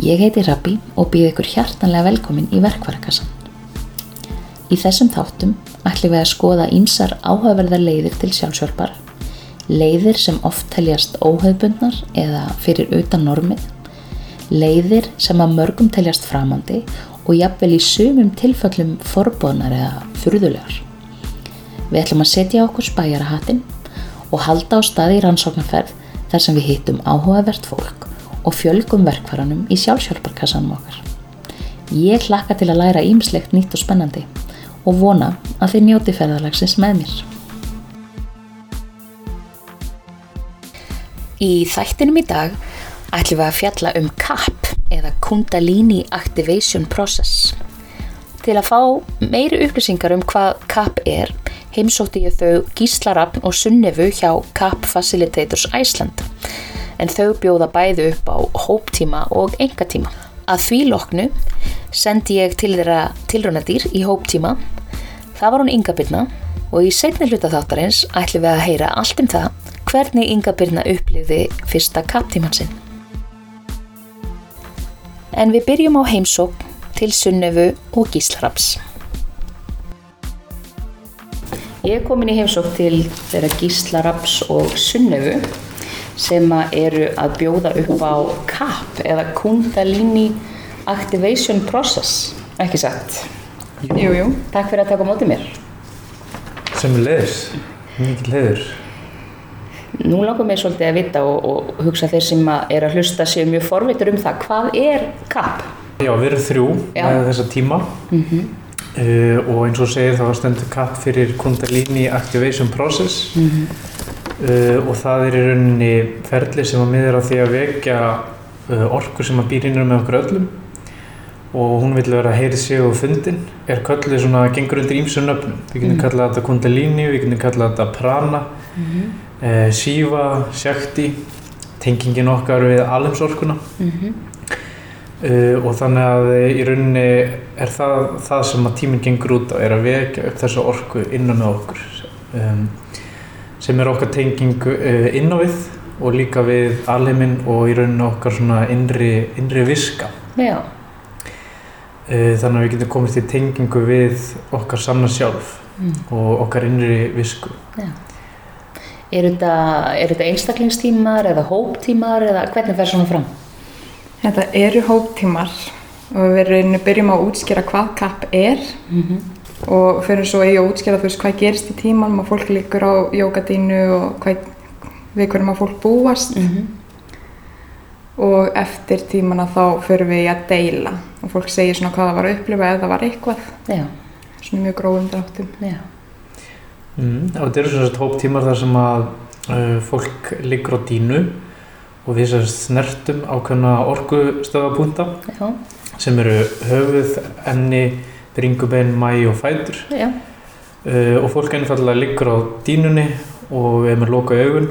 Ég heiti Rabbi og býð ykkur hjartanlega velkomin í verkvarakassan. Í þessum þáttum ætlum við að skoða ímsar áhugaverðar leiðir til sjálfsjálfar, leiðir sem oft teljast óhauðbundnar eða fyrir utan normið, leiðir sem að mörgum teljast framandi og jafnvel í sumum tilfellum forbóðnar eða furðulegar. Við ætlum að setja okkur spæjarahattinn og halda á staði í rannsóknarferð þar sem við hittum áhugavert fólk og fjölgum verkvaranum í sjálfsjálfarkassanum okkar. Ég hlakka til að læra ímslegt nýtt og spennandi og vona að þið njóti ferðarlagsins með mér. Í þættinum í dag ætlum við að fjalla um CAP eða Kundalini Activation Process. Til að fá meiri upplýsingar um hvað CAP er, heimsótti ég þau Gíslarafn og Sunnefu hjá CAP Facilitators Iceland en þau bjóða bæði upp á hóptíma og engatíma. Að því loknu sendi ég til þeirra tilrunadýr í hóptíma. Það var hún Inga Byrna og í setni hluta þáttarins ætlum við að heyra allt um það hvernig Inga Byrna upplifði fyrsta kaptíman sinn. En við byrjum á heimsók til Sunnefu og Gíslaraps. Ég er komin í heimsók til þeirra Gíslaraps og Sunnefu sem eru að bjóða upp á CAP eða Kundalini Activation Process. Ekki satt? Jú, jú. Takk fyrir að taka á móti mér. Sem leður, mikið leður. Nú langar mér svolítið að vita og, og hugsa þeir sem að er að hlusta séu mjög forvitur um það. Hvað er CAP? Já, við erum þrjú Já. með þessa tíma. Mm uh, og eins og segir þá stendur CAP fyrir Kundalini Activation Process uh, og það er í rauninni ferli sem að miður á því að vekja uh, orku sem að býr innur með okkur öllum. Og hún vil vera heyrið sig og fundin er kallið svona, gengur undir ímsum nöfnum. Við getum Mm. kallað þetta Kundalini, við getum kallað þetta Prana uh, Shiva, Shakti tengingin okkar við alheimsorkuna. Uh, og þannig að í rauninni er það, það sem að tíminn gengur út á er að vekja upp þessa orku innan með okkur. Um, sem er okkar tenging uh, inn á við og líka við alheiminn og í rauninni okkar svona innri, innri viska. Já, uh, þannig að við getum komist í tengingu við okkar sanna sjálf Mm. og okkar innri visku. Er þetta, er þetta einstaklingstímar eða hóptímar eða hvernig fer svona fram? Þetta eru hóptímar og við reynum byrjum að útskýra hvað kapp er. Mm og fyrir svo að útskýra þú veist hvað gerist í tímanum og fólk líkur á jógadínu og hvað, við hverjum að fólk búast. -hmm. og eftir tímana þá fyrir við í að deila og fólk segir svona hvað það var að upplifa ef það var eitthvað, Já, svona mjög gróðum dráttum. Mm, og þetta eru svona svona hóptímar þar sem að uh, fólk liggur á dínu og við sem snertum ákveðna orkustöðapunta já, sem eru höfuð, enni, bringubein, mæ og fætur. Uh, og fólk einfallega liggur á dínunni og við erum að loka augun.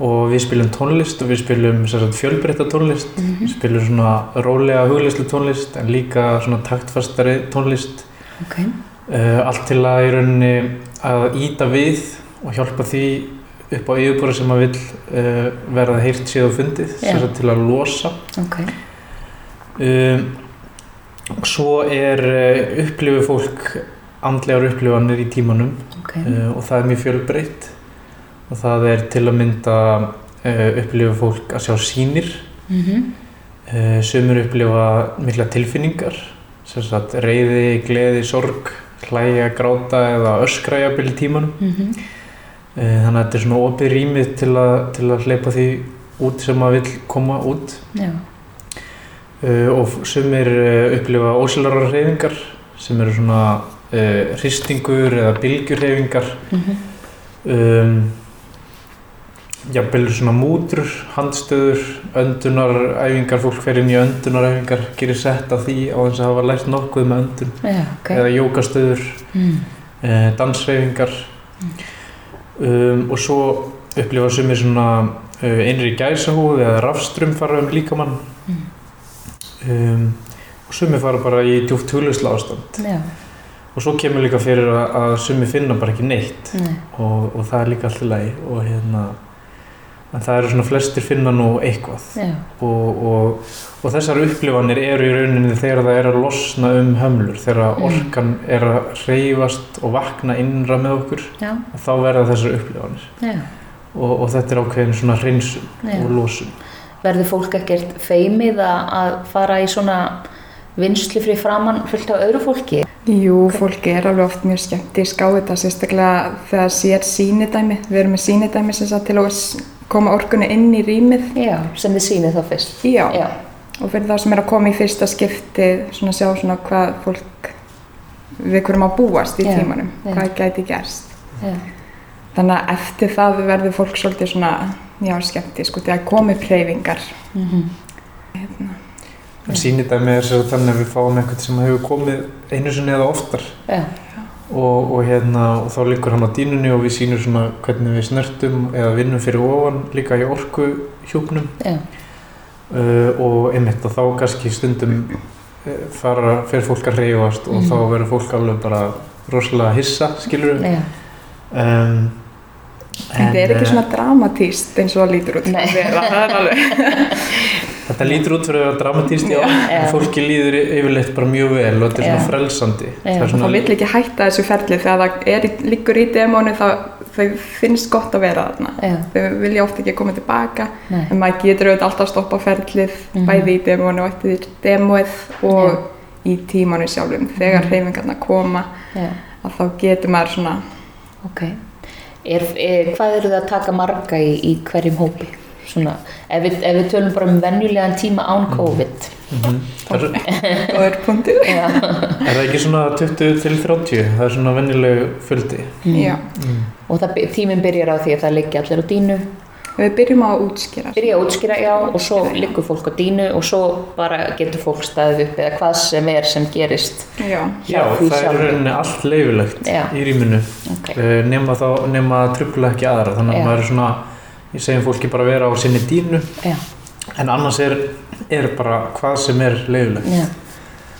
Og við spilum tónlist og við spilum fjölbreytta tónlist. Mhm. við spilum svona rólega hugleyslu tónlist en líka svona taktfastari tónlist. Ok, uh, allt til að í rauninni að íta við og hjálpa því upp á yfirbúra sem að vil uh, verða heyrt og fundið sagt til að losa. Ok, um, svo er uh, upplifu fólk andlegar upplifanir í tímanum ok, uh, og það er mjög fjölbreytt. Og það er til að mynda uh, upplifu fólk að sjá sýnir. Mm uh, sumur upplifa mikla tilfinningar sem sagt reyði, gleði, sorg hlæja, gráta eða öskra jafnvel í tímanum. Mhm, uh, þannig að þetta er svona opið rýmið til að, til að hleypa því út sem maður vill koma út. Já, uh, og sumir uh, upplifa óselarar hreyfingar sem eru svona uh, hristingur eða bylgjurhreyfingar mhm, um, jafnvel svona mútur, handstöður, öndunaræfingar, fólk fer inn í öndunaræfingar, gerir sett af því á þess að hafa lært nokkuð með öndun. Já, ok, eða jókastöður, mm. uh, dansræfingar um, og svo upplifa sumir svona uh, innri gæsahúð eða rafstrum fara um líkamann. Mm. Um, og sumir fara bara í djúft huglausla ástand. Já, og svo kemur líka fyrir að, að sumir finna bara ekki neitt. Nei, og, og það er líka allt í lagi. Og hérna en það eru svona flestir finna nú eitthvað. Og, og, og þessar upplifanir eru í rauninni þegar það er að losna um hömlur þegar Mm. orkan er að reyfast og vakna innra með okkur já, þá verða þessar upplifanir. Og, og þetta er ákveðin svona hreinsun Já. og losun Verður fólk ekkert feimið að fara í svona vinslu frí framann fullt af öðru fólki? Jú, fólki er alveg oft mjög skemmtísk á þetta, sérstaklega þegar sér sýnidæmi. Við erum með sýnidæmi sem sagt til að koma orkunni inn í rýmið. Já, sem þið sýnið þá fyrst. Já. Já, Og fyrir það sem er að koma í fyrsta skipti, svona sjá svona hvað fólk, við hverjum að búast í Já, tímanum, hvað gæti gerst. Þannig að eftir það verður fólk svolítið svona, já, skemmtísk og þegar komi preyfingar. mhm, en sýnidæmi er sér þannig að við fáum einhvern sem hefur komið einu sinni eða oftar. Já, og, og, hérna, og þá liggur hann á dínunni og við sýnum svona hvernig við snertum eða vinnum fyrir ofan líka í orku hjúpnum já, uh, og einmitt og þá kannski stundum uh, fara, fer fólk að reyfast og Mhm. þá verður fólk alveg bara rosalega hissa, skilur við já. um, Þetta er ekki eh, svona dramatíst eins og það lítur út. Að Það er. Þetta lítur út fyrir að vera dramatíst, já, Já. en fólki líður yfirleitt bara mjög vel og þetta er Já. svona frelsandi. Já. Það er það vill ekki hætta þessu ferli þegar það er, liggur í demónu þá þau finnst gott að vera þarna. já. Þau vilja oft ekki koma tilbaka Nei. en maður getur auðvitað alltaf að stoppa ferlið Mhm. bæði í demónu og eftir demóið og í tímanu sjálfum. Þegar Mhm. hreyfingarna koma já. að þá getur maður svona Ok. Er, er, hvað eru það að taka marga í, í hverjum hópi? Svona, ef við, ef við tölum bara um venjulegan tíma án COVID. mm það er, góður punktur. Já. er það ekki svona 20 til 30? Það er svona vennileg fjöldi. Já. Mm. Og það, tíminn byrjar á því að það liggja allir á dínu. Við byrjum á að útskýra. Byrja að útskýra, já, og svo liggur fólk á dínu og svo bara getur fólk staðið upp eða hvað sem er sem gerist. Já. Já, það er rauninni allt leifilegt Já. í rýminu Ok. uh, nema þá, nema að trubla ekki aðra þannig Já. að maður er svona ég segjum fólki bara vera á sinni dínu Já, en annars er, er bara hvað sem er leifilegt já,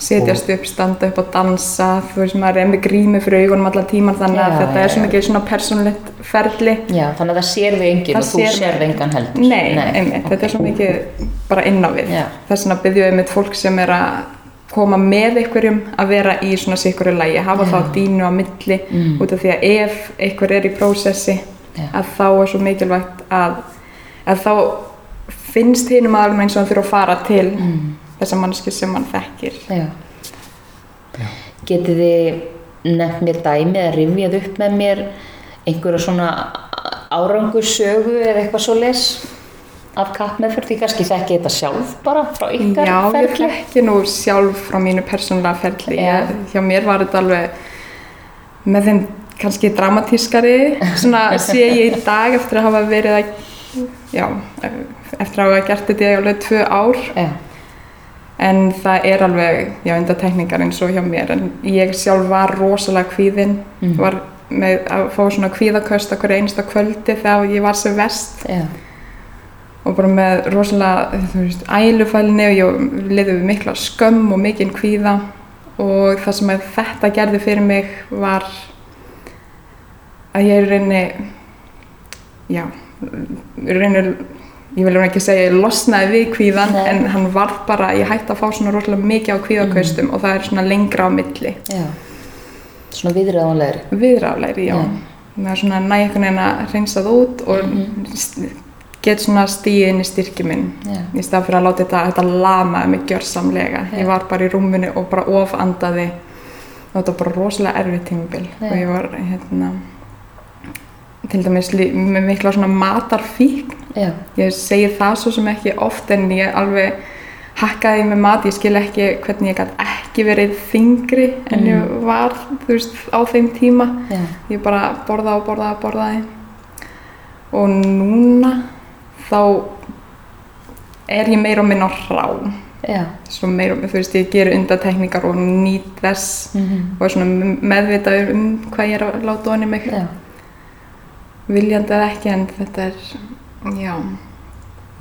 Setjast upp, standa upp og dansa. Þú veist, maður er með grími fyrir augunum allan tíman þannig að Já, þetta já, er svo mikið svona persónulegt ferli. já, þannig að það sér þig enginn Það og þú sér þig engan heldur. Nei, einmitt, þetta er svo mikið bara inn á við. Þess vegna byggjum við einmitt fólk sem er að koma með einhverjum að vera í svona sikuru lægi, hafa Já. þá dínu á milli Mm. út af því að ef einhver er í prósessi að þá er svo mikilvægt að, að þá finnst hinum aðalum eins og hann þurfa að fara til Mm. Þessa mannski sem hann þekkir. Já. Getið þið nefnt mér dæmi eða rifjað upp með mér einhverja svona árangusögu eða eitthvað svo les af kappmeðferð því kannski þekki þetta sjálf bara frá ykkar Já, ég ferli. þekki nú sjálf frá mínu persónulega ferli. Já. Ég, hjá mér var þetta alveg með þeim kannski dramatískari, svona sé ég í dag eftir að hafa verið að, já, eftir að hafa gert þetta í alveg tvö ár. Já, En það er alveg, já, enda tekníkar eins og hjá mér. En ég sjálf var rosalega kvíðin, Mhm. var með að fá svona kvíðaköst okkur einsta kvöldi þegar ég var sem vest. já, og bara með rosalega þú veist, ælufælni og ég liði við mikla skömm og mikinn kvíða og það sem þetta gerði fyrir mig var að ég reyni já reyni, ég vil ekki segja ég losnaði við kvíðan Nei. en hann var bara, ég hætti að fá svona rosalega mikið á kvíðakaustum og það er svona lengra á milli já. Svona viðræðanlegri. viðrálegri, já Já. með svona næ einhvern veginn að hreinsa það út og Mhm. get svona stíð inn í styrki minn Já, í stað fyrir að láta þetta, þetta lama mig gjörsamlega. Já. Ég var bara í rúminu og bara ofandaði og þetta var bara rosalega erfið tímabil Já. og ég var hérna til dæmis með mikla svona matarfík já, ég segi það svo sem ekki oft en ég alveg hakkaði með mat, ég skil ekki hvernig ég gæti ekki verið þingri en ég Mm. var, þú veist, á þeim tíma. Já, ég bara borða og borða og borðaði. Og núna þá er ég meira og minna já. svo meira, þú veist, ég ger undatekningar og nýt þess Mm og er svona meðvitað um hvað ég er að láta onni mig. Já, viljandi eða ekki en þetta er já,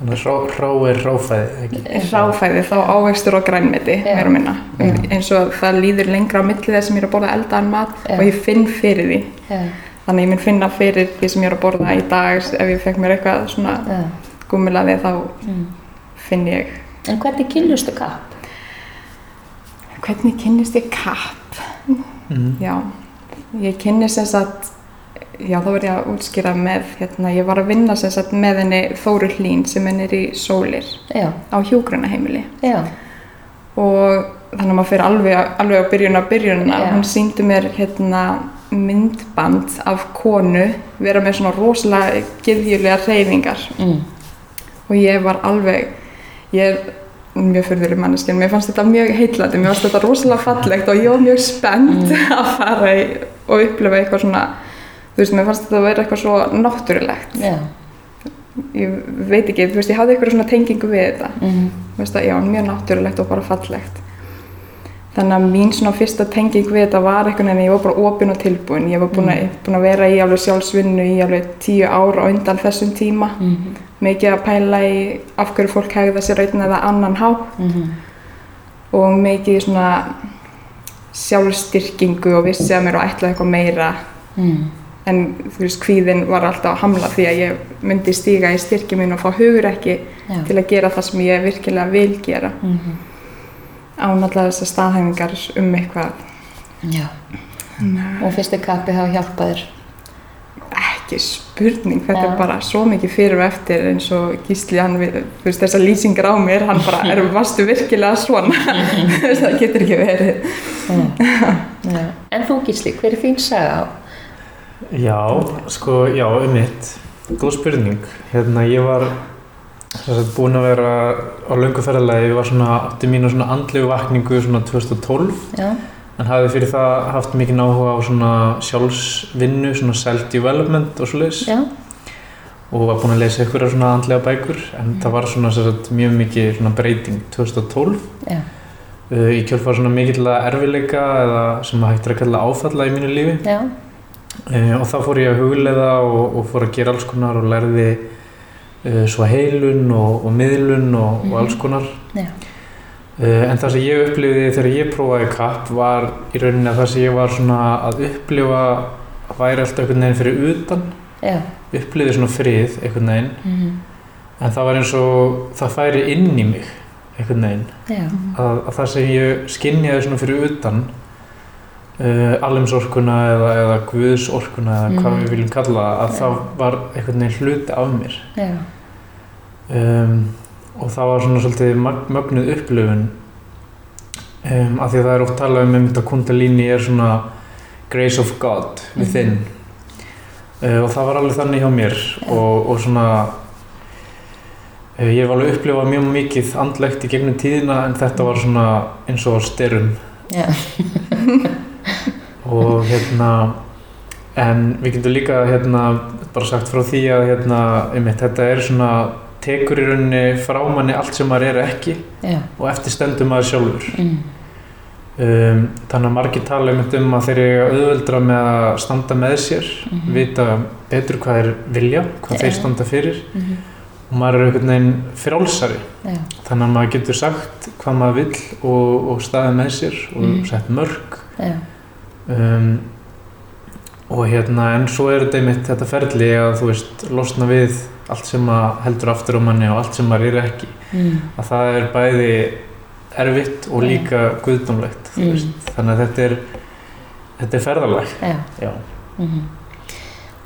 Þannig að rá, rá er ráfæði, ekki? hráfæði þá ávextur og grænmeti meira og minna um, eins og það líður lengra á milli þess sem ég er að borða eldaðan mat Já. og ég finn fyrir því já, þannig að ég mun finna fyrir því sem ég er að borða í dag ef ég fekk mér eitthvað svona gúmilaði þá Mm. finn ég En hvernig kynlustu kapp? hvernig kynnist ég kapp Mm. já, ég kynnist sem sagt já þá verð ég að útskýra með hérna, ég var að vinna sem sagt með henni Þóru Hlín sem henni er í Sólir Já, á hjúgrunaheimili já, og þannig að maður fyrir alveg, alveg á byrjun á byrjunina. Já. hún síndi mér hérna myndband af konu vera með svona rosalega gyðjulega reyfingar mm. og ég var alveg ég er mjög fyrðuleg manneskinn mér fannst þetta mjög heitlandi, mér fannst þetta rosalega fallegt og ég var mjög spennt að fara í, og upplifa eitthvað svona þú veist, mér fannst þetta að vera eitthvað svo náttúrulegt. Já, ég veit ekki, þú veist, ég hafði eitthvað svona tengingu við þetta. Mm. Þú veist að, já, mjög náttúrulegt og bara fallegt. Þannig að mín svona fyrsta tenging við þetta var einhvern veginn ég var bara opinn og tilbúin. Ég var búin, að, búin að vera í alveg sjálfsvinnu í alveg tíu ár á undan þessum tíma. Mm. mikið að pæla í af hverju fólk hegða sér einn eða annan há Mm. og mikið svona sjálfstyrkingu og vissi að mér og ætlaði eitthvað meira. Mm. En þú veist, kvíðin var alltaf að hamla því að ég myndi stíga í styrki mín og fá hugur ekki Já. til að gera það sem ég virkilega vil gera Mm. án allar þessar staðhæfingar um eitthvað Já. Og fyrstu kappi hafa hjálpað þér. ekki spurning, þetta Já. er bara svo mikið fyrir og eftir eins og Gísli hann við, þú veist, þessar lýsingar á mér, hann bara er vastu virkilega svona það getur ekki verið Já. En þú Gísli, hver er þín saga? Já, sko, já, um mitt. Góð spurning. Hérna, ég var sagt, búinn að vera á löngu ferðalagi, ég var svona, átti mínu svona andlegu vakningu svona 2012 Já. en hafði fyrir það haft mikið áhuga á svona sjálfsvinnu, svona self-development og Já. og var búinn að lesa einhverja svona andlega bækur en það var svona sagt, mjög mikið svona breyting 2012 Já. uh, í kjölfar svona mikill erfileika eða sem að hægt er að kalla áfalla í mínu lífi Já. Uh, og þá fór ég að hugleiða og, og fór að gera alls konar og lærði uh, svo heilun og, og miðlun og, og alls konar. Já. Uh, en það sem ég upplifði þegar ég prófaði kapp var í rauninni að það sem ég var svona að upplifa væri alltaf einhvern veginn fyrir utan, Já. upplifði svona frið einhvern veginn, Mm. en það var eins og það færi inn í mig einhvern veginn, Já. að, að það sem ég skinjaði svona fyrir utan uh, alheimsorkuna eða, eða guðsorkuna eða hvað Mhm. við viljum kalla að Já. það var einhvern veginn hluti af mér Já. um, og það var svona svolítið mögnuð upplifun um, af því að það er oft talað um einmitt að kundalíni er svona grace of God within uh, og það var alveg þannig hjá mér og, og svona uh, ég hef alveg upplifað mjög mikið andlegt í gegnum tíðina en þetta var svona eins og styrum Já. Og hérna en við getum líka hérna bara sagt frá því að hérna einmitt, þetta er svona tekur í rauninni frá manni allt sem maður er ekki Já. og eftir stendur maður sjálfur Mm. um, þannig að margir tala einmitt um að þeir eru auðveldra með að standa með sér Mhm. vita betur hvað þeir vilja hvað Já. þeir standa fyrir Mhm. og maður er einhvern veginn frálsari Já. þannig að maður getur sagt hvað maður vill og, og staðið með sér og Mhm. sett mörg Já. Um, og hérna en svo er þetta einmitt þetta ferli að þú veist losna við allt sem að heldur aftur á manni og allt sem maður er ekki Mm. að það er bæði erfitt og líka guðdómlegt þú Mm. þannig að þetta er þetta er ferðalag Já. já, Mhm.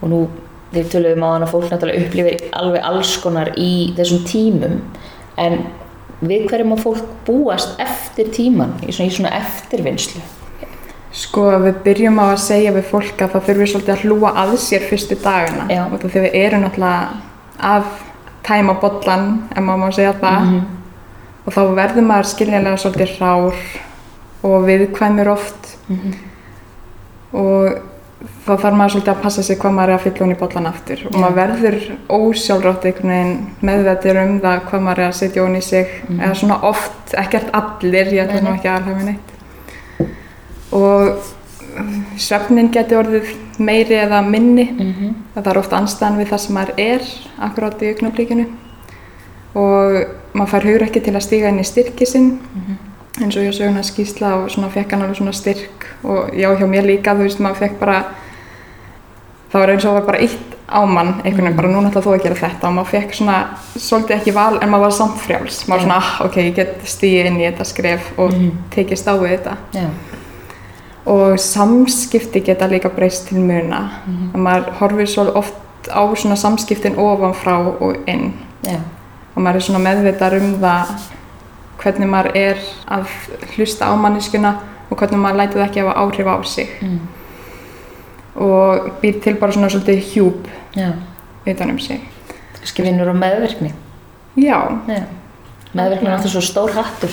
Og nú, við tölum á hann að fólk náttúrulega upplifir alveg alls konar í þessum tímum en við hverjum að fólk búast eftir tíman í svona, í svona eftirvinnslu Sko við byrjum á að segja við fólk að það þurfi svolítið að hlúa að sér fyrstu dagana Já. og þegar við erum náttúrulega að tæma bollan, ef maður má segja það Mhm. og þá verður maður skiljanlega svolítið rár og viðkvæmur oft Mhm. og þá þarf maður svolítið að passa sig hvað maður er að fylla hún í bollan aftur og maður verður ósjálfrátt einhvern veginn meðvetir um það hvað maður er að setja hún í sig Mhm. eða svona oft, ekkert allir ég nei. ekki að alhafa neitt og svefnin geti orðið meiri eða minni. Mhm. það er oft anstæðan við það sem maður er akkurát í augnablíkinu og maður fær hugur ekki til að stíga inn í styrki sinn. Mhm. eins og ég söguna skýsla og svona fekk hann alveg svona styrk. Og já hjá mér líka þú veist maður fekk bara það var eins og það var bara eitt á mann. Einhvern veginn, bara núna ætla þú að gera þetta. Og maður fekk svona, svolítið ekki val en maður var samt frjáls, maður var svona, ah, ok, ég get stíði inn í þetta skref og Mhm. tekist á við þetta. Já. Og samskipti geta líka breyst til muna Mhm. og maður horfir svo oft á svona samskiptin ofan frá og inn Já. og maður er svona meðvitað um það hvernig maður er að hlusta á manneskuna og hvernig maður lætur það ekki hafa áhrif á sig Mm. og býr til bara svona svolítið hjúp Já. utan um sig Kannski vinnur á meðvirkni. Já, Já. Meðvirkni er alltaf svo stór hattur.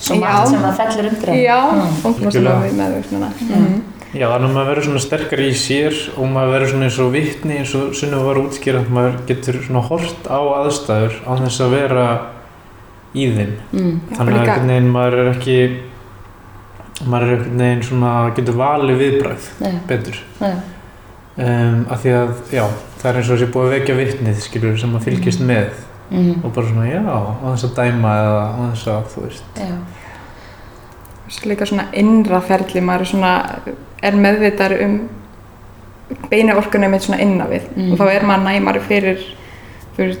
Svo margt sem það fellur undir já, Mm. Algjörlega. við meðvirknina mm. Já, þannig að maður verður svona sterkar í sér og maður verður svona eins og vitni eins og Sunna var að útskýra að maður getur svona hort á aðstæður á þess að vera í þeim. Mm. Þannig að einhvern veginn maður er ekki, maður er einhvern veginn svona, getur valið viðbræð Já. betur. Já. Um, af því að, já, það er eins og þessi búið að vekja vitnið, skilur, sem maður fylgist með Mm. og bara svona, já, á þess að dæma eða á þess að, þú veist. Já. Líka svona innra ferli, maður er svona, er meðvitað um beina orkunum eitt svona inna við Mm. og þá er maður næmari fyrir, fyrir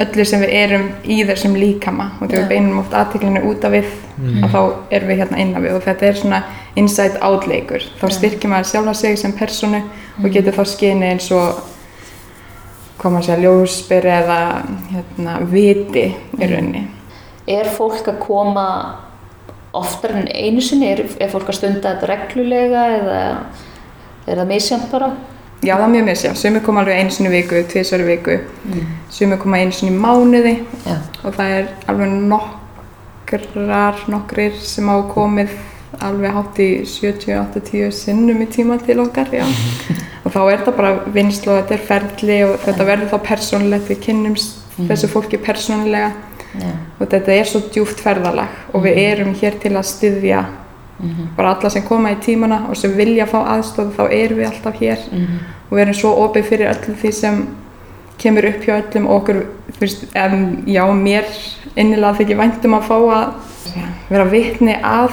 öllu sem við erum í þessum líkama og þegar við beinum oft aðteklinu út af við Mm. að þá erum við hérna inna við og þetta er svona inside out leikur þá styrkir maður sjálfa sig sem personu Mm. og getur þá skinni eins og koma að segja ljósbyrri eða hérna, viti í Mm. rauninni Er fólk að koma oftar en einu sinni? Er, er fólk að stunda þetta reglulega eða er það misjant bara? Já, það er mjög misjá. Sumir koma alveg einu sinni viku, tvisvar í viku. Mm. Sumir koma einu sinni mánuði Já. og það er alveg nokkrar, nokkrir sem hafa komið alveg hátt í 70-80 sinnum í tíma til okkar, já. og þá er það bara vinslu og þetta er ferli og þetta verður þá persónulegt, við kynnumst Mhm. þessu fólki persónulega Já. og þetta er svo djúft ferðalag og við erum hér til að styðja Mm. bara alla sem koma í tímana og sem vilja fá aðstof þá erum við alltaf hér Mm. og við erum svo opið fyrir öllu því sem kemur upp hjá öllum og okkur, þú veist, en, já, mér innilega þykir væntum að fá að vera vitni að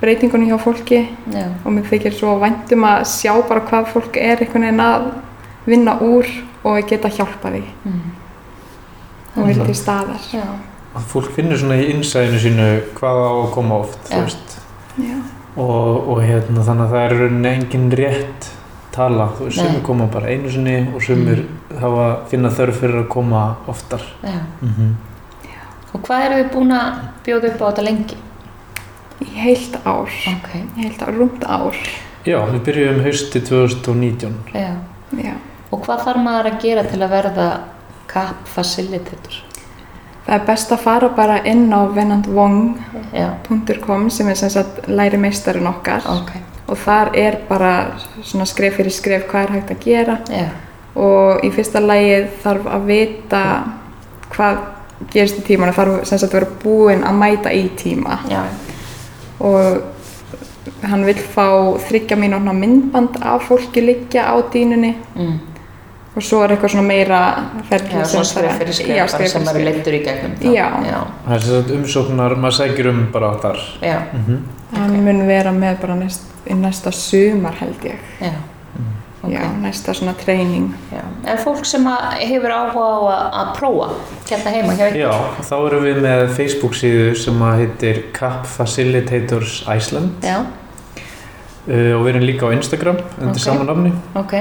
breytingunni hjá fólki Já. og mér þykir svo væntum að sjá bara hvað fólk er einhvern veginn að vinna úr og geta hjálpa því Mm. og vil til staðar. Já. Að fólk finnur svona í innsæðinu sínu hvað á að koma oft. Og, og hérna, þannig að það er rauninni engin rétt tala, þú veist, Nei. sumir koma bara einu sinni og sumir hafa finna þörf fyrir að koma oftar. Já. Mm Og hvað eru þið búin að bjóða upp á þetta lengi? Í heilt ár, Ok. í heilt ár, rúmt ár. Já, við byrjum hausti 2019. Já. Já. Og hvað þarf maður að gera til að verða CAP facilitator? Það er best að fara bara inn á venandvong.com Já. sem er sem sagt læri meistarinn okkar Ok. og þar er bara svona skref fyrir skref hvað er hægt að gera Já. og í fyrsta lægi þarf að vita hvað gerist í tímanu, þarf sem sagt að vera búinn að mæta í tíma Já. Og hann vil fá þryggja mínúna myndband af fólki liggja á dýnunni Mm. og svo er eitthvað svona meira ferli Já, sem svona þarf- fyrir skref, Já, skref sem er skref. leittur í gegnum það. Já. Já. Það er sem sagt umsóknar, maður sækir um bara þar. Já. Mm Hann mun vera með bara næst, í næsta sumar held ég. Já. Ok. Já, næsta svona treyning. En fólk sem að hefur áhuga á að, að prófa hérna heima hjá ykkur? Já, þá erum við með Facebook síðu sem að heitir CAP Facilitators Iceland Já. uh, og við erum líka á Instagram undir Ok. sama nafni Ok.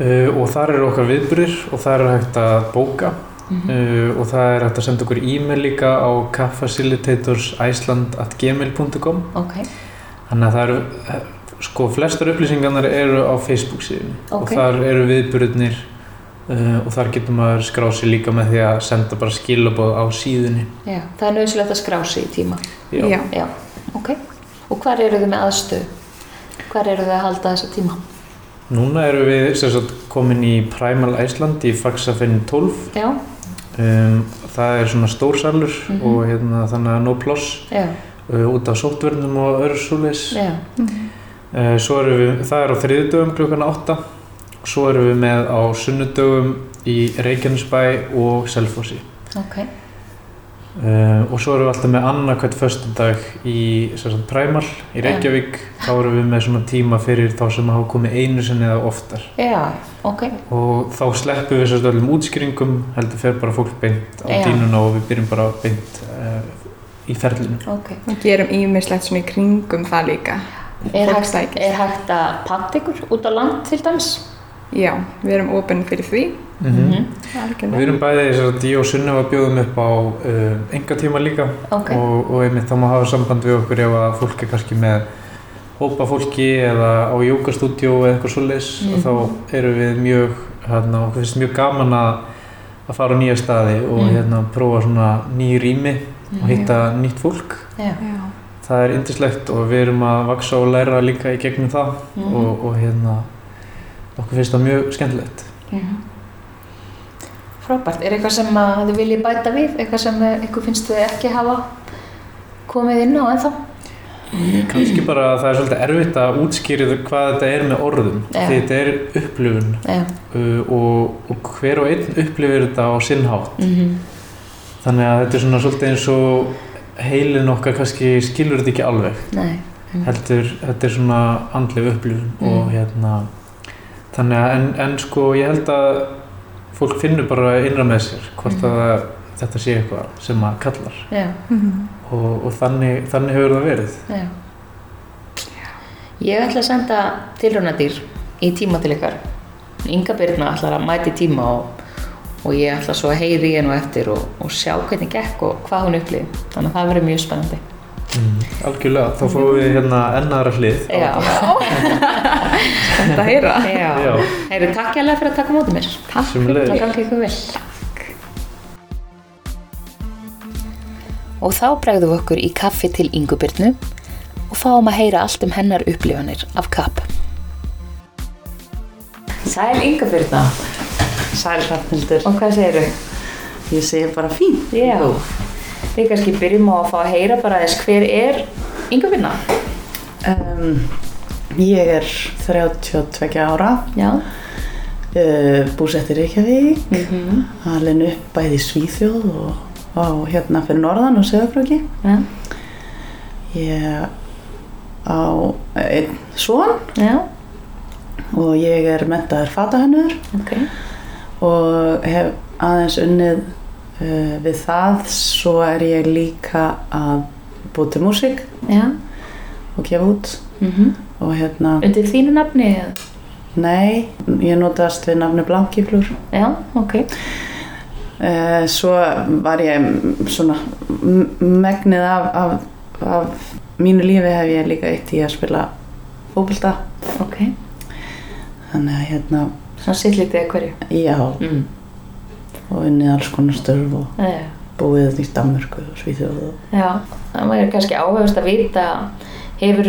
uh, og þar eru okkar viðburðir og þar er hægt að bóka Mhm. uh, og það er hægt að senda okkur e-mail líka á capfacilitatorsiceland.gmail.com Ok. Þannig að það eru, sko, flestar upplýsingarnar eru á Facebook síðunni og Ok. þar eru viðburðirnir uh, og þar getur maður skráð sér líka með því að senda bara skilabóð á síðunni. Já. Það er nöðsilegt að skrá sig í tíma. Já. Já. Ok. Og hvar eru þið með aðstöðu? Hvar eru þið að halda þessa tíma? Núna erum við sem sagt, komin í Primal Iceland í Faxafinn 12. Já. Um, það er svona stórsalur Mhm. og hérna, þannig að no Já. uh, út af sótverðnum og öðru svoleiðis. Já. Uh, svo erum við, það er á þriðdögum klukkan 8 og svo erum við með á sunnudögum í Reykjanesbæ og Selfossi. Ok. Uh, og svo erum við alltaf með annarkvæmt föstudag í sem sagt, Primal í Reykjavík þá erum við með svona tíma fyrir þá sem hafa komið einu sinni eða oftar Já, ok. og þá sleppum við sérst öllum útskýringum heldur fer bara fólk beint á Já. dínuna og við byrjum bara beint uh, í ferlinu Ok. Við gerum ímislegt svona í kringum það líka. Er hægt, er hægt að panta ykkur út á land til dæmis? Já, við erum ofinn fyrir því. mm -hmm. Við erum bæði, sérst, ég og Sunneva bjóðum upp á uh, enga tíma líka Ok. og, og einmitt þá má hafa samband við okkur ef að fólk er kannski með hópa fólki eða á jókastúdíó eða eitthvað svoleiðis Mhm. og þá erum við mjög, hérna, okkur finnst mjög gaman að, að fara á nýja staði og Mhm. hérna prófa svona ný rými og hitta nýtt fólk. Já. Já. Það er yndislegt og við erum að vaksa og læra líka í gegnum það Mhm. og, og hérna okkur finnst það mjög skemmtilegt. Mhm. Frábært. Er eitthvað sem þið viljið bæta við? Eitthvað sem ykkur finnst þið ekki hafa komið inn á ennþá? Kannski bara að það er svolítið erfitt að útskýra hvað þetta er með orðum Já. því þetta er upplifun Já. uh, og, og hver og einn upplifir þetta á sinn hátt Mm þannig að þetta er svona svolítið eins og heilin okkar kannski skilur þetta ekki alveg Nei. heldur þetta er svona andleg upplifun Mm. og hérna þannig að en, en sko ég held að fólk finnur bara innra með sér hvort Mm. að þetta sé eitthvað sem að kallar. Mhm. og, og þannig, þannig hefur það verið Já. Ég ætla að senda tilraunadýr í tíma til ykkar. Inga Birna ætlar að mæti tíma og, og ég ætla svo að heyri ég nú eftir og, og sjá hvernig gekk og hvað hún upplýði. Þannig að það verður mjög spennandi. mm. algjörlega, þá fáum við hérna ennaðra hlið Já. Þetta að heyra. Já. Já. Heyri, takk hérlega fyrir að taka mótið mér. Takk Sömuleiðis. Það gangi ykkur vel. Og þá bregðum við okkur í kaffi til Ingubirnu og fáum að heyra allt um hennar upplifanir af kapp. Sæl Ingubirna. Sæl Hrafnildur. Og hvað segir þau? Ég segi bara fín. Já. Við kannski byrjum á að fá að heyra bara þess hver er Ingubirna? Um, ég er 32 ára, Já. uh, búsett í Reykjavík, Mm -hmm. alveg upp bæði Svíþjóð og, og hérna fyrir norðan og Söðafröki. Já. Ég á einn son Já. og ég er mentaður fatahönnur Ok. Og hef aðeins unnið uh, við það, svo er ég líka að búið til músík Já. og gefa út Mm og hérna, Undir þínu nafni? nei, ég notast við nafni Blankiflur Já, ok. Eh, Svo var ég svona megnið af, af, af mínu lífi hef ég líka eitt í að spila fókbalta Ok. þannig að hérna, Svona sitt lítið að hverju. já Mm. og unnið alls konar störf og Já. búið í Danmörku og Svíþjóð og Já, það væri kannski áhugast að vita hefur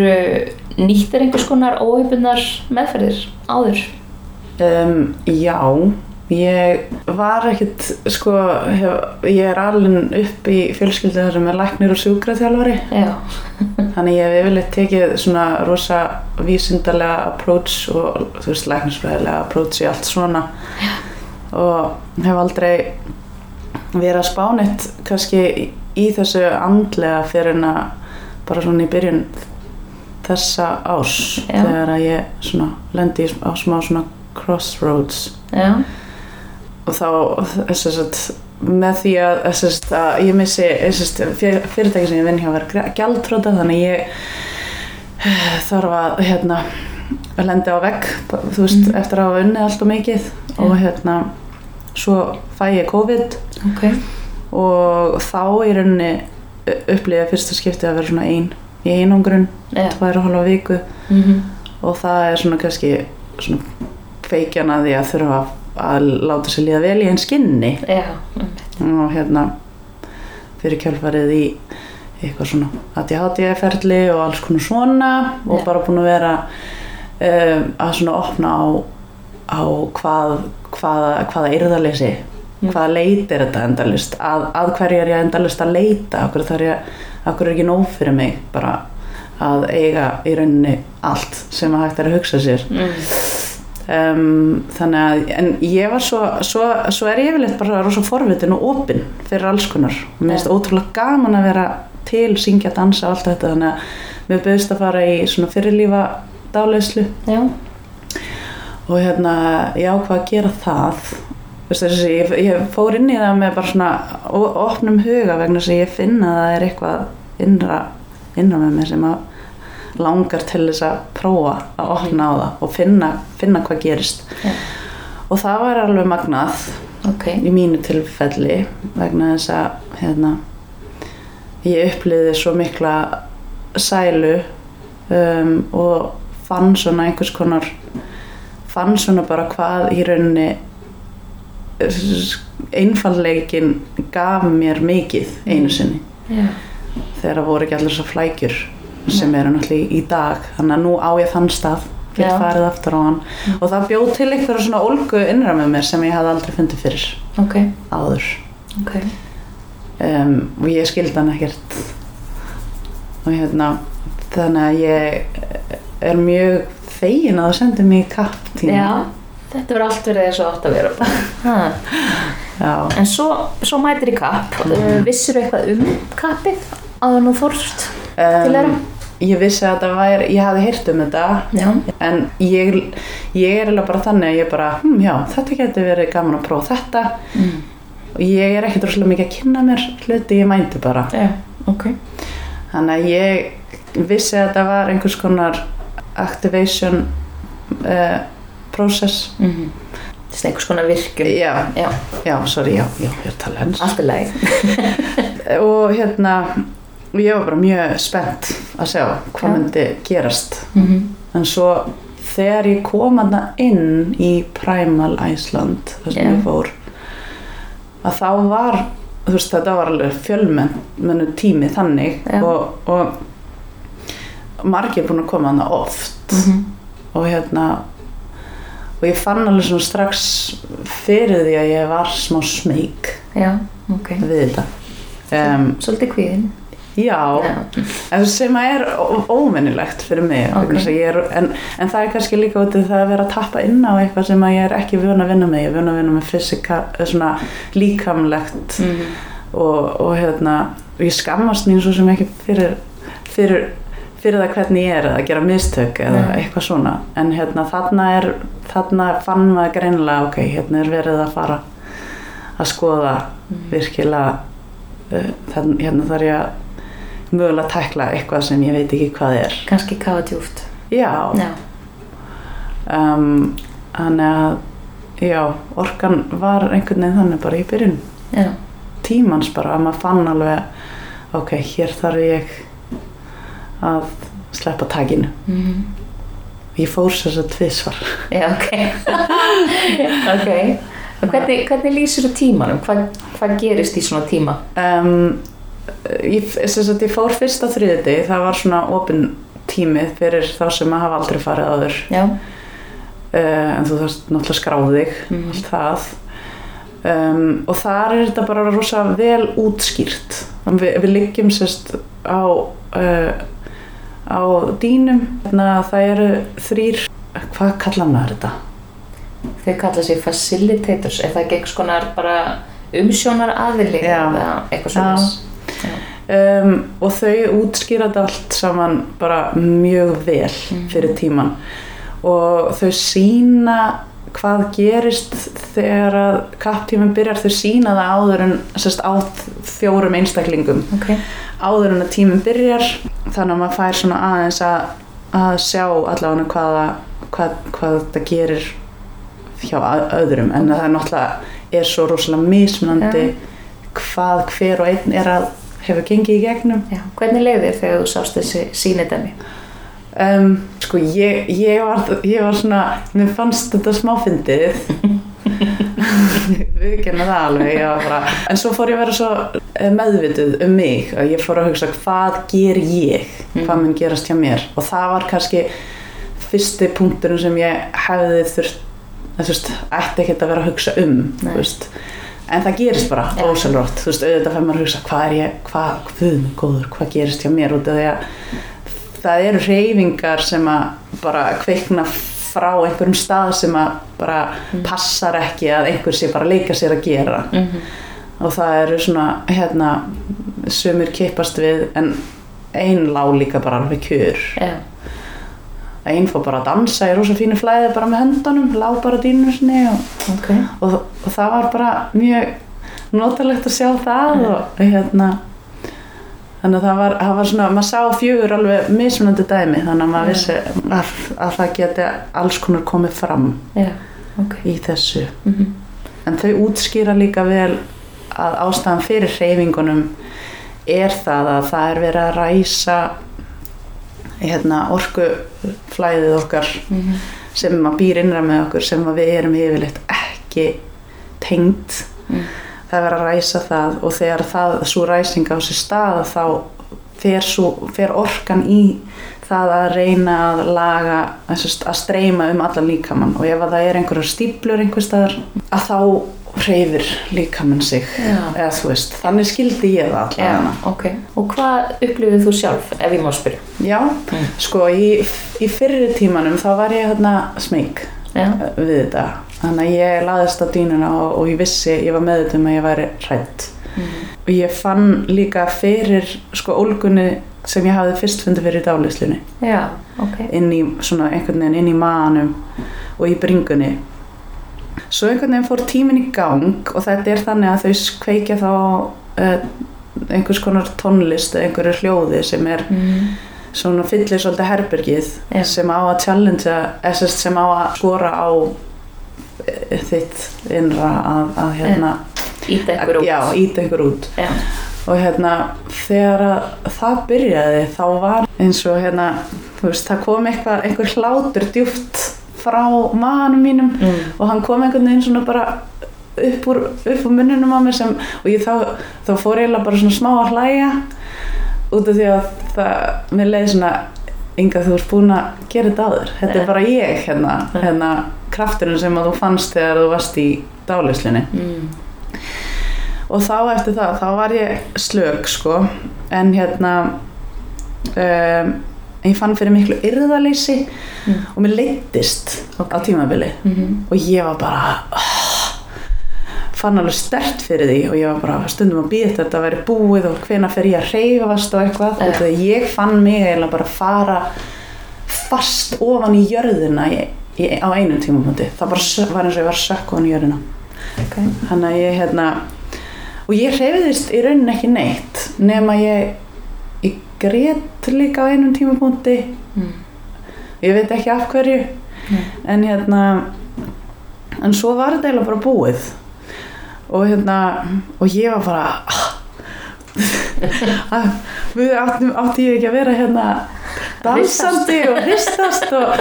nýtt er einhvers konar óöfbunar meðferðir áður? um, Já, ég var ekkit, sko, hef, ég er alveg upp í fjölskyldu þar sem er læknir og sjúkraþjálfari. Já, Þannig ég hef yfirleitt tekið svona rosa vísindarlega approach og þú veist læknisfræðilega approach í allt svona. Og hef aldrei verið að spá neitt kannski í, þessu andlega fyrir en að bara svona í byrjun þessa ás Já. þegar að ég svona lendi á smá svona crossroads. Já, og þá þess að með því að, þess að, að ég missi þess að fyrirtæki sem ég vinn hjá verið gjaldtróta þannig ég eh, þarf að hérna að lendi á vegg þú veist Mhm. eftir að hafa unnið allt og mikið. Og hérna svo fæ ég COVID. Ok, og þá í rauninni upplýði fyrsta skipti að vera svona ein í einangrun, já, tvær og halva viku. Mm og það er svona kannski svona feikjan að því að þurfa að láta sér líða vel í einn skinni já, og hérna fyrir kjálfarið í eitthvað svona ADHD-ferli og alls konar svona og Já. bara búin að vera um, að svona opna á, á hvað, hvaða, hvaða yrðaleysi Mm. hvaða leit er þetta endalist að, að hverju er ég endalist að leita okkur, er ég, okkur er ekki nóg fyrir mig bara að eiga í rauninni allt sem að hægt er að hugsa sér mm. Um, þannig að en ég var svo, svo, svo er ég yfirleitt bara rosa forvitin og opinn fyrir alls konar. Mér finnst ótrúlega gaman að vera til, syngja, dansa og allt þetta þannig að mér bauðist að fara í svona fyrirlífa dáleyslu Já, og hérna ég ákvað að gera það? Þessi, ég, ég fór inn í það með bara svona opnum huga vegna að ég finna að það er eitthvað innra, innra með mér sem að langar til þess að prófa að opna á það og finna, finna hvað gerist Já. og það var alveg magnað ok. í mínu tilfelli vegna þess að hérna, ég uppliði svo mikla sælu um, og fann svona einhvers konar fann svona bara hvað í rauninni einfalleikin gaf mér mikið einu sinni Já, þegar það voru ekki allir svo flækjur sem eru náttúrulega í dag þannig að nú á ég þann stað Já. get farið aftur á hann og það bjóð til einhverja svona ólgu innra með mér sem ég hafði aldrei fundið fyrir ok, áður ok. um, og ég skildi hann ekkert og hérna þannig að ég er mjög fegin að það sendi mig í kapp tíma Já, þetta verður allt verið eins og átt að vera. Já. En svo, svo mætir í kapp. Mm. Vissir eitthvað um kappið áður nú fórst til þeirra? Ég vissi að þetta væri, ég hafði heyrt um þetta Já, en ég, ég er eiginlega bara þannig að ég bara, hm, já, þetta getur verið gaman að prófa þetta mm. og ég er ekkert rosalega mikið að kynna mér hluti, ég mænti bara já, ok. þannig að ég vissi að þetta var einhvers konar activation uh, process Mm -hmm. Þetta er einhvers konar virkun. já, Já, já, sorry, já, já, ég er að tala hens allt er leið. og hérna og ég var bara mjög spennt að sjá hvað Já. myndi gerast Mm -hmm. en svo þegar ég kom að inn í Primal Iceland þar sem Já. ég fór að þá var þú veist þetta var alveg fjölmennu tími þannig Já. og, og margir búin að koma hana oft Mm og hérna og ég fann alveg svona strax fyrir því að ég var smá smeyk Já, ok. við þetta um, Svolítið kvíðin. Já, en sem er ó- óvenjulegt fyrir mig Ok. vegna þess að ég er, en, en það er kannski líka út í það að vera að tappa inn á eitthvað sem ég er ekki vun að vinna með. Ég er vun að vinna með fysika, svona líkamlegt Mm og, og hérna og ég skammast mín svo sem ekki fyrir, fyrir, fyrir það hvernig ég er að gera mistök eða Nei. eitthvað svona. En hérna þarna er þarna fann maður greinilega ok, hérna er verið að fara að skoða virkilega uh, þann, hérna þarf ég að mögulega tækla eitthvað sem ég veit ekki hvað er Kanski kafa djúft. já, um, þannig að já, orkan var einhvern veginn þannig bara í byrjun Já. tímans bara að maður fann alveg ok, hér þarf ég að sleppa takinu Mm ég fór sér þess að tvisvar Já, ok. ok. Og hvernig, hvernig lýsir þú tímanum? Hvað, hvað gerist í svona tíma? um, ég, sagt, ég fór fyrst á þriðið það var svona opin tími fyrir þá sem að hafa aldrei farið áður Já. uh, en þú þarfst náttúrulega að skrá þig Mhm. allt það um, og þar er þetta bara rosa vel útskýrt Vi, við liggjum sérst á uh, á dýnum þannig að það eru þrýr hvað kalla maður þetta? Þau kalla sig facilitators. Er það ekki einhvers konar bara umsjónar aðili? Eða eitthvað svona? Um, og þau útskýra þetta allt saman bara mjög vel fyrir tíman og þau sína hvað gerist þegar að kapptíminn byrjar. Þau sína það áður en sérst, á fjórum einstaklingum. Ok. áður en að tíminn byrjar. Þannig að maður fær svona aðeins að, að sjá allavega hvaða, hvað, hvað þetta gerir hjá öðrum. En það er náttúrulega er svo rosalega mismunandi hvað hver og einn er að hefur gengið í gegnum. Já. Hvernig leiði þér þegar þú sást þessi sínidæmi? um, sko ég, ég, var, ég var svona mér fannst þetta smáfyndið. Við genna það alveg bara, en svo fór ég að vera svo eh, meðvituð um mig að ég fór að hugsa hvað ger ég? Hvað mun gerast hjá mér? Og það var kannski fyrsti punkturinn sem ég hefði þurft þú veist, ætti ekkert að vera að hugsa um þú veist en það gerist bara Já. ósælrótt þú veist, auðvitað fær maður að hugsa hvað er ég, hvað, hvað, góður, hvað gerist hjá mér út af því að það eru reyfingar sem að bara kveikna frá einhverjum stað sem að bara passar ekki að einhver sé bara leika sér að gera. Mhm. og það eru svona hérna sumir kippast við en ein lá líka bara alveg kjur Já. ein fór bara að dansa í rosa fínu flæði bara með höndunum, lá bara dýnum sinni og, Ok. og, og það var bara mjög notalegt að sjá það og hérna þannig að það var, það var svona, maður sá fjögur alveg mismunandi dæmi þannig að maður Já. vissi að, að það geti alls konar komið fram Já. Ok. í þessu Mhm. en þau útskýra líka vel að ástæðan fyrir hreyfingunum er það að það er verið að ræsa hérna, orkuflæðið okkar Mhm. sem að býr innra með okkur sem við erum yfirleitt ekki tengd Mm. það er verið að ræsa það og þegar það, svo ræsing á sér stað þá fer, svo, fer orkan í það að reyna að laga að, streyma um allan líkamann og ef að það er einhverjar stíplur einhver staðar að þá hreyfir líkamann sig Já. eða þú veist, þannig skildi ég það Já, allavega ok. Og hvað upplifið þú sjálf, ef ég má spyrja? Já, Mm. sko í, í fyrri tímanum þá var ég hérna Já. við þetta þannig að ég laðist á dýnuna og, og ég vissi, ég var með þetta um að ég væri hrætt Mhm. og ég fann líka fyrir sko ólgunni sem ég hafði fyrst fundið fyrir dálislunni Já, ok. inn í svona einhvern veginn inn í manum og í bringunni svo einhvern veginn fór tíminn í gang og þetta er þannig að þau kveikja þá uh, einhvers konar tónlist eða einhverju hljóði sem er Mm. svona fyllir svolítið herbergið Já. sem á að challengea eða sem á að skora á eh, þitt innra að, að hérna Íta ykkur út. já, íta ykkur út Já. og hérna þegar að það byrjaði þá var eins og hérna veist, það kom eitthvað, einhver hlátur djúft frá manum mínum Mm. og hann kom einhvern veginn svona bara upp úr, upp úr munnunum á mér sem, og ég þá, þá fór eiginlega bara svona smá að hlæja út af því að það, mér leiði svona Inga þú ert búin að gera þetta áður þetta Nei. er bara ég hérna, Nei. hérna krafturinn sem að þú fannst þegar þú varst í dálislinni Mm. og þá eftir það, þá var ég slög sko, en hérna um, ég fann fyrir miklu yrðaleysi Mm. og mér leittist Ok. á tímabili Mhm. og ég var bara oh, fann alveg stert fyrir því og ég var bara stundum að býða þetta að vera búið og hvena fer ég að reyfast og eitthvað Ja. og þegar ég fann mig eiginlega bara fara fast ofan í jörðina í, í, á einum tímapunkti það bara var eins og ég var sökk ofan í jörðina Ok. þannig að ég hérna og ég hreyfiðist í rauninni ekki neitt nema ég ég grét líka á einum tímapunkti Mm. ég veit ekki af hverju Nei. en hérna en svo var þetta eiginlega bara búið og hérna og ég var bara ah, við áttum, átti ég ekki að vera hérna dansandi og hristast og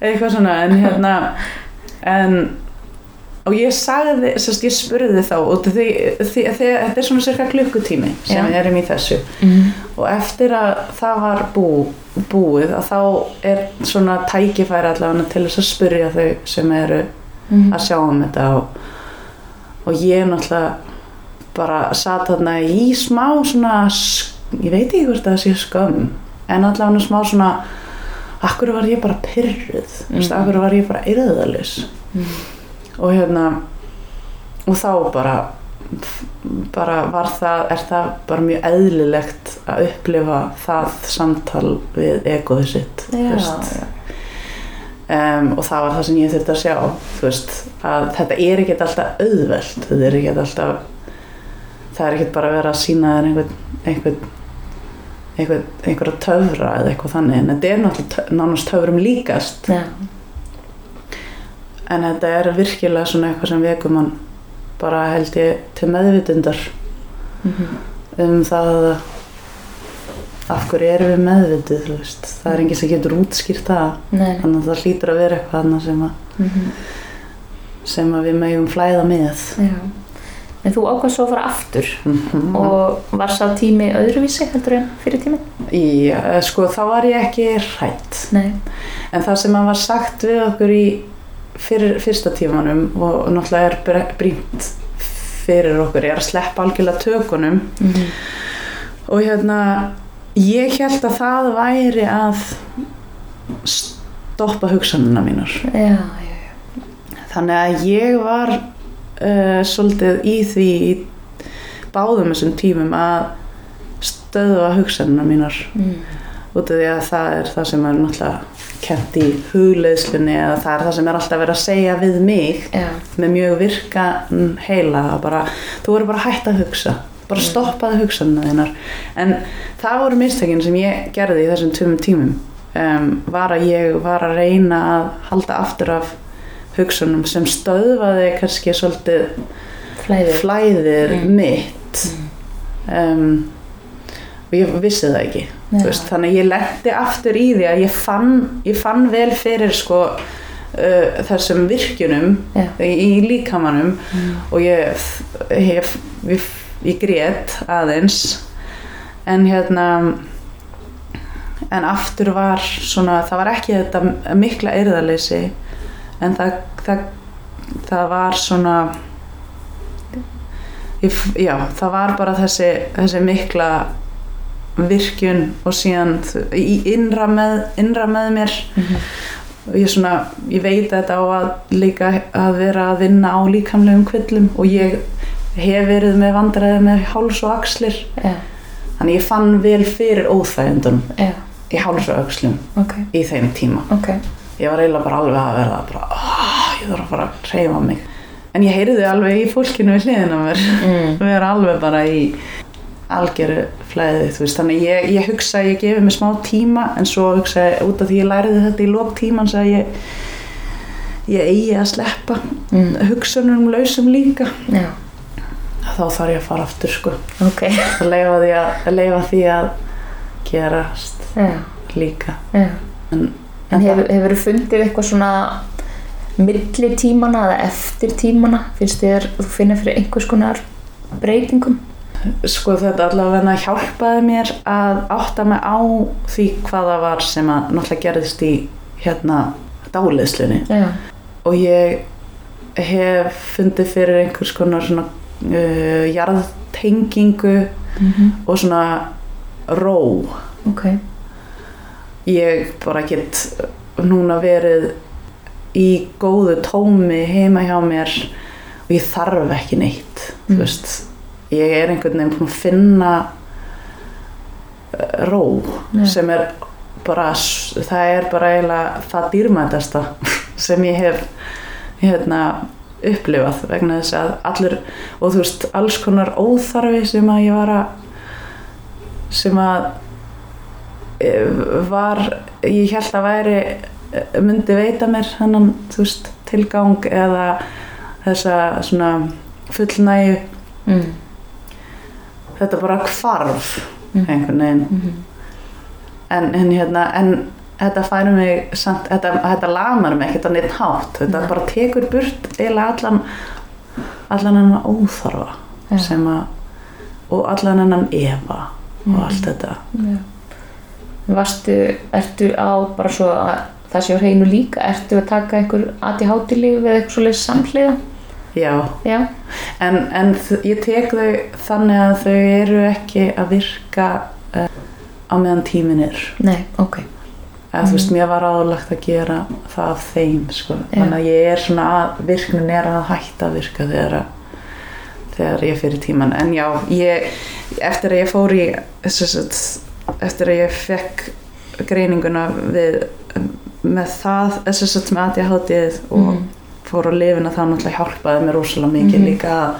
eitthvað svona en hérna en og ég sagði, sérst ég spurði þá og því, því, því, þetta er svona cirka klukkutími sem Já. við erum í þessu Mm. og eftir að það var bú, búið að þá er svona tækifæri allavega til þess að spurja þau sem eru Mm. að sjá um þetta og, og ég náttúrulega bara satt þarna í smá svona, ég veit ekki hvort það sé skömm en allavega smá svona akkur var ég bara pyrruð mm. Mhm. akkur var ég bara yrðalis Mm. Og hérna og þá bara bara var það, er það bara mjög eðlilegt að upplifa það samtal við egoðið sitt Já, já. um, og það var það sem ég þurfti að sjá þú veist, að þetta er ekkert alltaf auðvelt, þetta er ekkert alltaf það er ekkert bara að vera að sína þér einhvern einhvern einhver, einhverja töfra eða eitthvað þannig en þetta er náttúrulega tö- nánast töfrum líkast Já. En þetta er virkilega svona eitthvað sem vekum hann bara held ég til meðvitundar Mhm. um það að af hverju erum við veist, það er enginn sem getur útskýrt það Nei. þannig að það hlýtur að vera eitthvað sem að, Mhm. sem að við megum flæða með Já. En þú ákvað svo að fara aftur mm og var sá tími öðruvísi heldur en fyrir tími? Já, sko þá var ég ekki hrætt Nei. en það sem að var sagt við okkur í fyrir, fyrsta tímanum og náttúrulega er brýnt fyrir okkur er að sleppa algjörlega tökunum Mm. og hérna ég held að það væri að stoppa hugsanina mínar já, já, þannig að ég var uh, svolítið í því í báðum þessum tímum að stöðva hugsanina mínar mm. út af því að það er það sem er náttúrulega kent í hugleiðslunni eða það er það sem er alltaf verið að segja við mig já, með mjög virka heila bara, þú verður bara hægt að hugsa bara stoppaði hugsanina þínar. En það voru mistökin sem ég gerði í þessum tveimum tímum. Um, var að ég var að reyna að halda aftur af hugsunum sem stöðvaði kannski svolítið flæðið. flæðir Mm. mitt. Um, og ég vissi það ekki veist, þannig að ég lendi aftur í því að ég fann, ég fann vel fyrir sko uh, þessum virkjunum í, í líkamanum og ég, ég, ég, ég grét aðeins. En hérna en aftur var svona, það var ekki þetta mikla eyrðaleysi en það, það, það var svona ég, já, það var bara þessi, þessi mikla virkjun og síðan innra með, innra með mér. Og ég svona, ég veit að þetta á að líka að vera að vinna á líkamlegum kvillum og ég hef verið með vandræði með háls og axlir. Já, þannig ég fann vel fyrir óþægundum já, í háls og axlum ok, í þeim tíma. Ok. Ég var eiginlega bara alveg að verða bara, oh, ég þarf að fara að reyfa mig. En ég heyriði alveg í fólkinu við hliðina mér. Mm. við erum alveg bara í algjöru flæði þú veist, þannig ég, ég hugsa að ég gefi mig smá tíma en svo hugsa ég út af því ég læriði þetta í lók tímans að ég ég eigi að sleppa Mm. hugsunum lausum líka. Já, þá þarf ég að fara aftur sko. Ok. Að leifa því að, að, leifa því að gerast já, líka. Já. En, En hefur, hefur fundið eitthvað svona milli tímana eða eftir tímana finnst þér að þú finna fyrir einhvers konar breytingum? Sko þetta allavega hjálpaði mér að átta mig á því hvað það var sem að náttúrulega gerðist í hérna dáliðslunni Já, og ég hef fundið fyrir einhvers konar svona uh, jarðtengingu mm og svona ró. Ok, ég bara get núna verið í góðu tómi heima hjá mér og ég þarf ekki neitt Mm. þú veist ég er einhvern veginn búin að finna uh, ró Já. sem er bara það er bara eiginlega það dýrmætasta sem ég hef hérna upplifað vegna þess að allir og þú veist alls konar óþarfi sem að ég var að sem að eh, var ég held að væri eh, myndi veita mér hennan þú veist tilgang eða þessa svona fullnæju mm. Þetta bara hvarf Mhm. einhvern veginn Mm en, en hérna en þetta færi mig samt, þetta, þetta lamar mig ekkert á neitt hátt þetta Nei. bara tekur burt eiginlega allan allan hennan óþarfa Já. sem að og allan hennan efa og allt þetta Já. Varstu, ertu á bara svo að það sé á hreinu líka, ertu að taka einhver ADHD-líf eða eitthvað svoleiðis samhliða? Já, Já, en, en ég tek þau þannig að þau eru ekki að virka uh, á meðan tímin er. Nei, ok. Eða þú veist, mér var áðurlagt að gera það af þeim, sko, Já. þannig að ég er svona að virknin er að hætta að virka þegar að þegar ég fyrir tíman, en já ég, eftir að ég fór í að, eftir að ég fekk greininguna við með það, þess að með ADHD og Mhm. Fór á lifina þá náttúrulega hjálpaði mér rosalega mikið Mhm. líka að,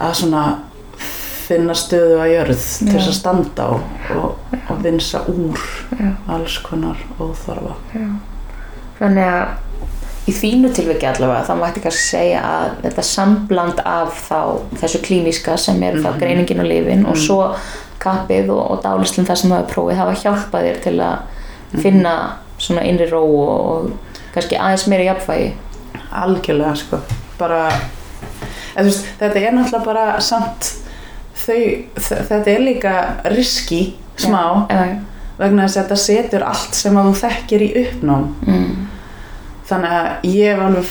að svona finna stöðu að jörð til þess Já. að standa á og, og vinsa úr Já. alls konar óþarfa Já. Þannig að í þínu tilviki allavega þá mætti kannski segja að þetta sambland af þá þessu klíniska sem er þá Mhm. greiningin og lifin og Mhm. svo kappið og, og dálislinn það sem það er prófið hafa hjálpað þér til að Mhm. finna svona innri ró og kannski aðeins meira jafnvægi algjörlega sko bara eða, veist, þetta er náttúrulega bara samt þau, þetta er líka riski smá Já, já. vegna þess að þetta setur allt sem að þú þekkir í uppnám Mm. þannig að ég alveg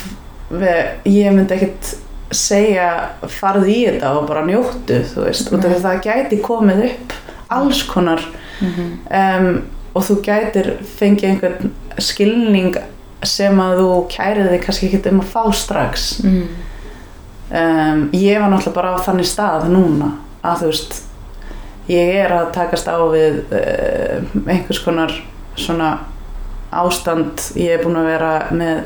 ég myndi ekkert segja farð í þetta og bara njóttu þú veist, að það gæti komið upp alls konar Mhm. um, og þú gætir fengið einhvern skilning sem að þú kærið þig kannski ekki um að fá strax mm. um, ég var náttúrulega bara á þannig stað núna að þú veist ég er að takast á við uh, einhvers konar svona ástand ég er búin að vera með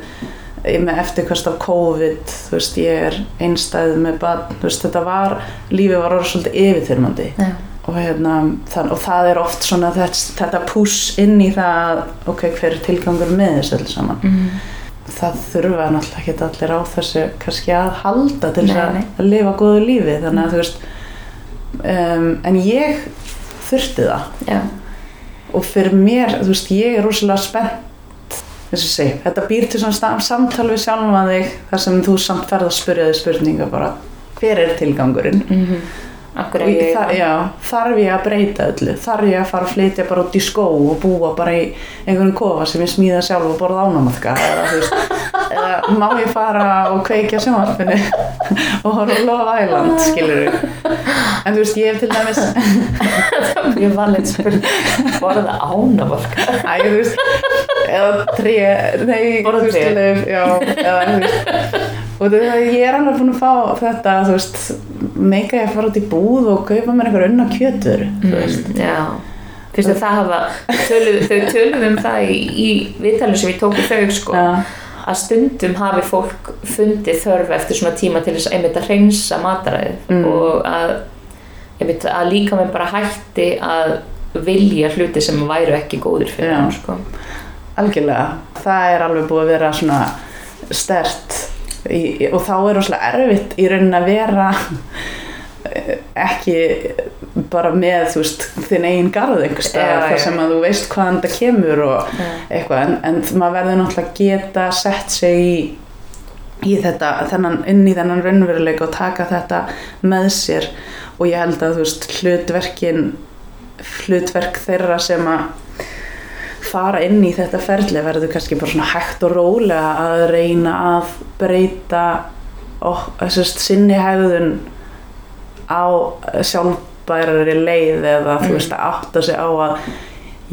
með eftirkvæmst af COVID þú veist, ég er einstæð með barn, þú veist, þetta var lífið var orðið svolítið yfirþyrmandi Já. Og, hérna, það, og það er oft svona þetta, þetta púss inn í það ok, hver er tilgangur með þessu öll saman? Mm. það þurfa náttúrulega ekki allir á þessu kannski að halda til þess að, lifa góðu lífi. Þannig að þú veist um, en ég þurfti það. Já. og fyrir mér, þú veist, ég er rosalega spennt þess segja, þetta býr til svona samtal við sjálfum að þig þar sem þú samt ferð að spyrja þig spurninga bara, hver er tilgangurinn? Mm Akkur er ég, þar, já, þarf ég að breyta öllu? Þarf ég að fara að flytja bara út í skó og búa bara í einhvern kofa sem ég smíða sjálf og borða ánamaðka eða, þú veist, eða má ég fara og kveikja sjónvarpinu og horfa á Love Island skilur en þú veist ég hef til dæmis Mjög valið spurning. Borða ánavolka Æ, þú veist, eða tré, nei, Borða þú tré. eða, þú veist, og þú veist, ég er alveg búin að fá þetta, þú veist, meika ég að fara út í búð og kaupa mér einhver unna kjötur, þú veist, Mm, Já Fyrst að það hafa töluð, Þau töluðum um það í, í viðtalinu sem við tókum þau sko já, að stundum hafi fólk fundið þörf eftir svona tíma til þess að einmitt að hreinsa mataræðið Mm. og að, einmitt, að líka með bara hætti að vilja hluti sem væru ekki góðir fyrir Já. hann sko. algjörlega, það er alveg búið að vera svona stert í, og þá er rosalega erfitt í raunin að vera eh, ekki bara með, þú veist, þinn eigin garð einhvers Já, staðar, þar sem að þú veist hvaðan þetta kemur og Já. eitthvað, en, en maður verður náttúrulega geta sett sig í í þetta, þennan, inn í þennan raunveruleika og taka þetta með sér. Og ég held að þú veist hlutverkin hlutverk þeirra sem að fara inn í þetta ferli verður kannski bara svona hægt og rólega að reyna að breyta og þessast sinni hegðun á sjálfbærari leið eða þú Mm. veist að átta sig á að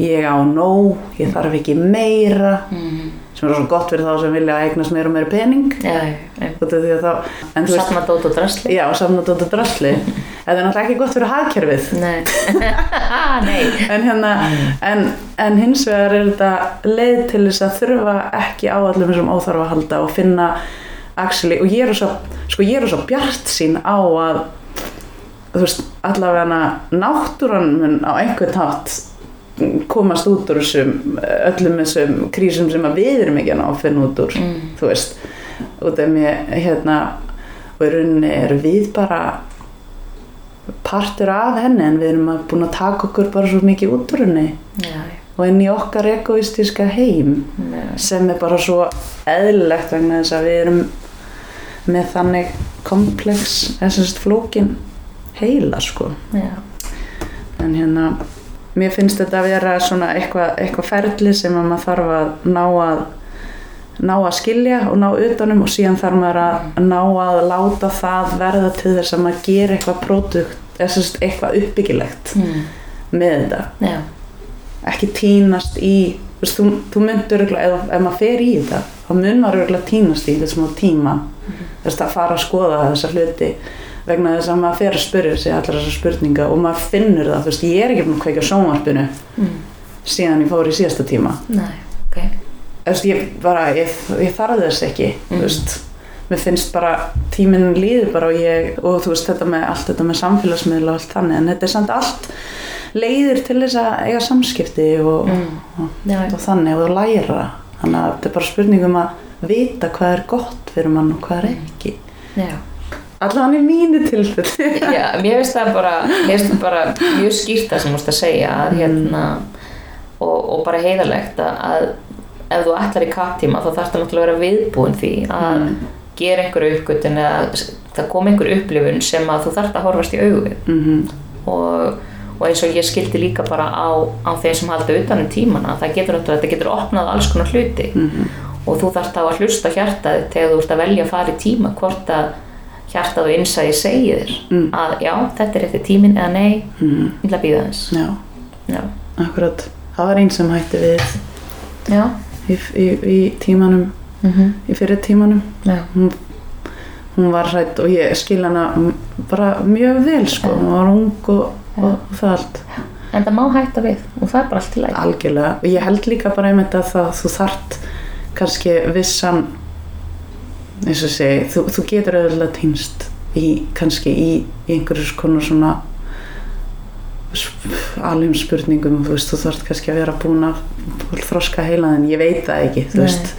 ég á nóg, ég þarf ekki meira mm. sem er svo gott fyrir þá sem vilja eignast meira og meira pening Já, já, út af því að þá en þú veist, Safna dót og drasli já, samna dótt og drasli þetta er náttúrulega ekki gott fyrir hagkerfið Nei, Nei. en hérna en, en hins vegar er þetta leið til þess að þurfa ekki á allum þessum óþarfa að halda og finna actually, og ég er svo sko ég er svo bjart sín á að þú veist, allavega náttúran mun á einhvern hátt komast út úr þessum öllum þessum krísum sem við erum ekki að finna út úr Mm. þú veist, út af mér hérna, og í rauninni er við bara partur af henni en við erum að- búin að taka okkur bara svo mikið út úr henni. Já, og inn í okkar egoistiska heim já, sem er bara svo eðlilegt vegna þess að við erum með þannig komplex, þessast flókin heila sko. Já, en hérna mér finnst þetta að vera svona eitthvað eitthva ferli sem að maður þarf að ná að ná að skilja og ná utanum og síðan þarf maður að ná að láta það verða til þess að maður gera eitthvað pródukt, eða eitthvað uppbyggilegt mm. með þetta. Já, ekki tínast í veist, þú, þú myndur örugglega, ef, ef maður fer í þetta þá mun maður örugglega tínast í smá tíma. Þess að fara að skoða þessa hluti vegna þess að maður fer að spyrja sig allar þessar spurninga og maður finnur það þú veist, ég er ekki búin að kveika á sjónvarpinu mm. síðan ég fór í síðasta tíma. Nei, ok veist, ég, bara, ég, ég þarf þess ekki þú Mhm. veist, mér finnst bara tíminn líður bara og ég og þú veist þetta með allt þetta með samfélagsmiðla og allt þannig en þetta er samt allt leiðir til þess að eiga samskipti og, mm. Já, já, og þannig og læra. Þannig að þetta er bara spurningum að vita hvað er gott fyrir mann og hvað er ekki. Já. Allavega í mínu tilfelli. Já, mér finnst það bara, mér finnst það bara mjög skýrt það sem þú múst að segja að hérna og, og bara heiðalegt að ef þú ætlar í kapptíma þá þarf það náttúrulega að vera viðbúin því að Mm. gera einhverju uppgötun eða það kom einhver upplifun sem að þú þarf að horfast í við mm og, og eins og ég skildi líka bara á, á þeim sem halda utan um tímana það getur, náttúrulega- þetta getur opnað alls konar hluti Mhm. og þú þarf þá að hlusta hjartaði þegar þú ert að velja að fara í tíma hvort að hjartað og innsæði segi þér Mm. að já, þetta er eftir tímin eða nei, mm. ég ætla að býða þess já, akkurat það var einn sem hætti við Já. Í, í, í tímanum Mm í fyrir tímanum. Já. hún, hún var hrætt og ég skil hana bara mjög vel sko, hún var ung og, og það allt. En það má hætta við. Og það er bara allt í lagi. algjörlega. Og ég held líka bara einmitt að það þú þart kannski vissan eins og segi þú, þú getur auðvitað týnst í kannski í, í einhverjus konar svona alveg spurningum þú veist, þú þarf kannski að vera búin að þroska heilaðin, ég veit það ekki þú veist,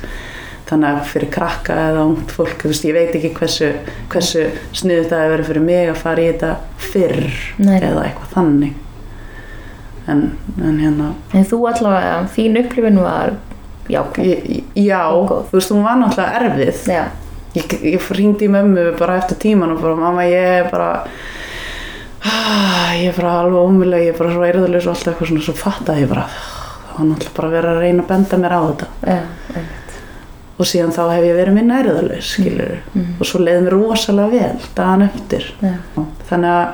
þannig að fyrir krakka eða ungt fólk, veist, ég veit ekki hversu, hversu sniðið það hefur verið fyrir mig að fara í þetta fyrr Nei. eða eitthvað þannig en, en hérna En þú allavega, þín upplifin var jákvæð. ég, já, þú veist, hún var náttúrulega erfið Já. ég, ég ringdi í mömmu bara eftir tíman og bara, mamma, ég er bara ah, ég er bara alveg ómjölega, ég er bara svo eirðulegs og allt eitthvað svona, svo fattaði ég bara var náttúrulega bara verið að reyna að benda mér á þetta einmitt. og síðan þá hef ég verið minna eirðulegs skilur, Mhm. og svo leiði mér rosalega vel dagan eftir Já. þannig að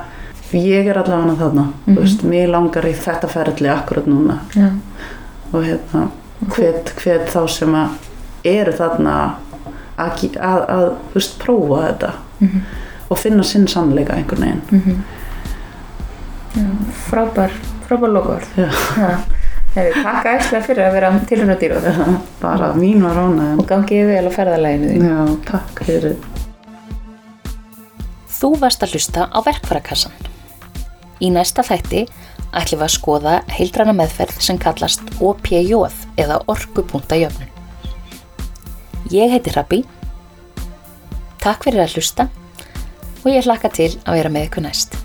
ég er allavega þarna mm Mhm. veist, mér langar í þetta ferli akkurat núna Já. og hérna hvet, hvet þá sem að eru þarna að, að, að veist, prófa þetta Mhm. og finna sinn sannleika einhvern veginn Mhm. Frábær, frábær lokaður. Já. Hefur takk æslega fyrir að vera tilhörna dýra bara mín var ránaðin og gangið vel á ferðalæginu þín. já, takk fyrir Þú varst að hlusta á verkfærakassan. Í næsta þætti ætlum við að skoða heildræna meðferð sem kallast OPJ eða orkupuntajöfnun. Ég heiti Rabbi. Takk fyrir að hlusta og ég hlakka til að vera með ykkur næst.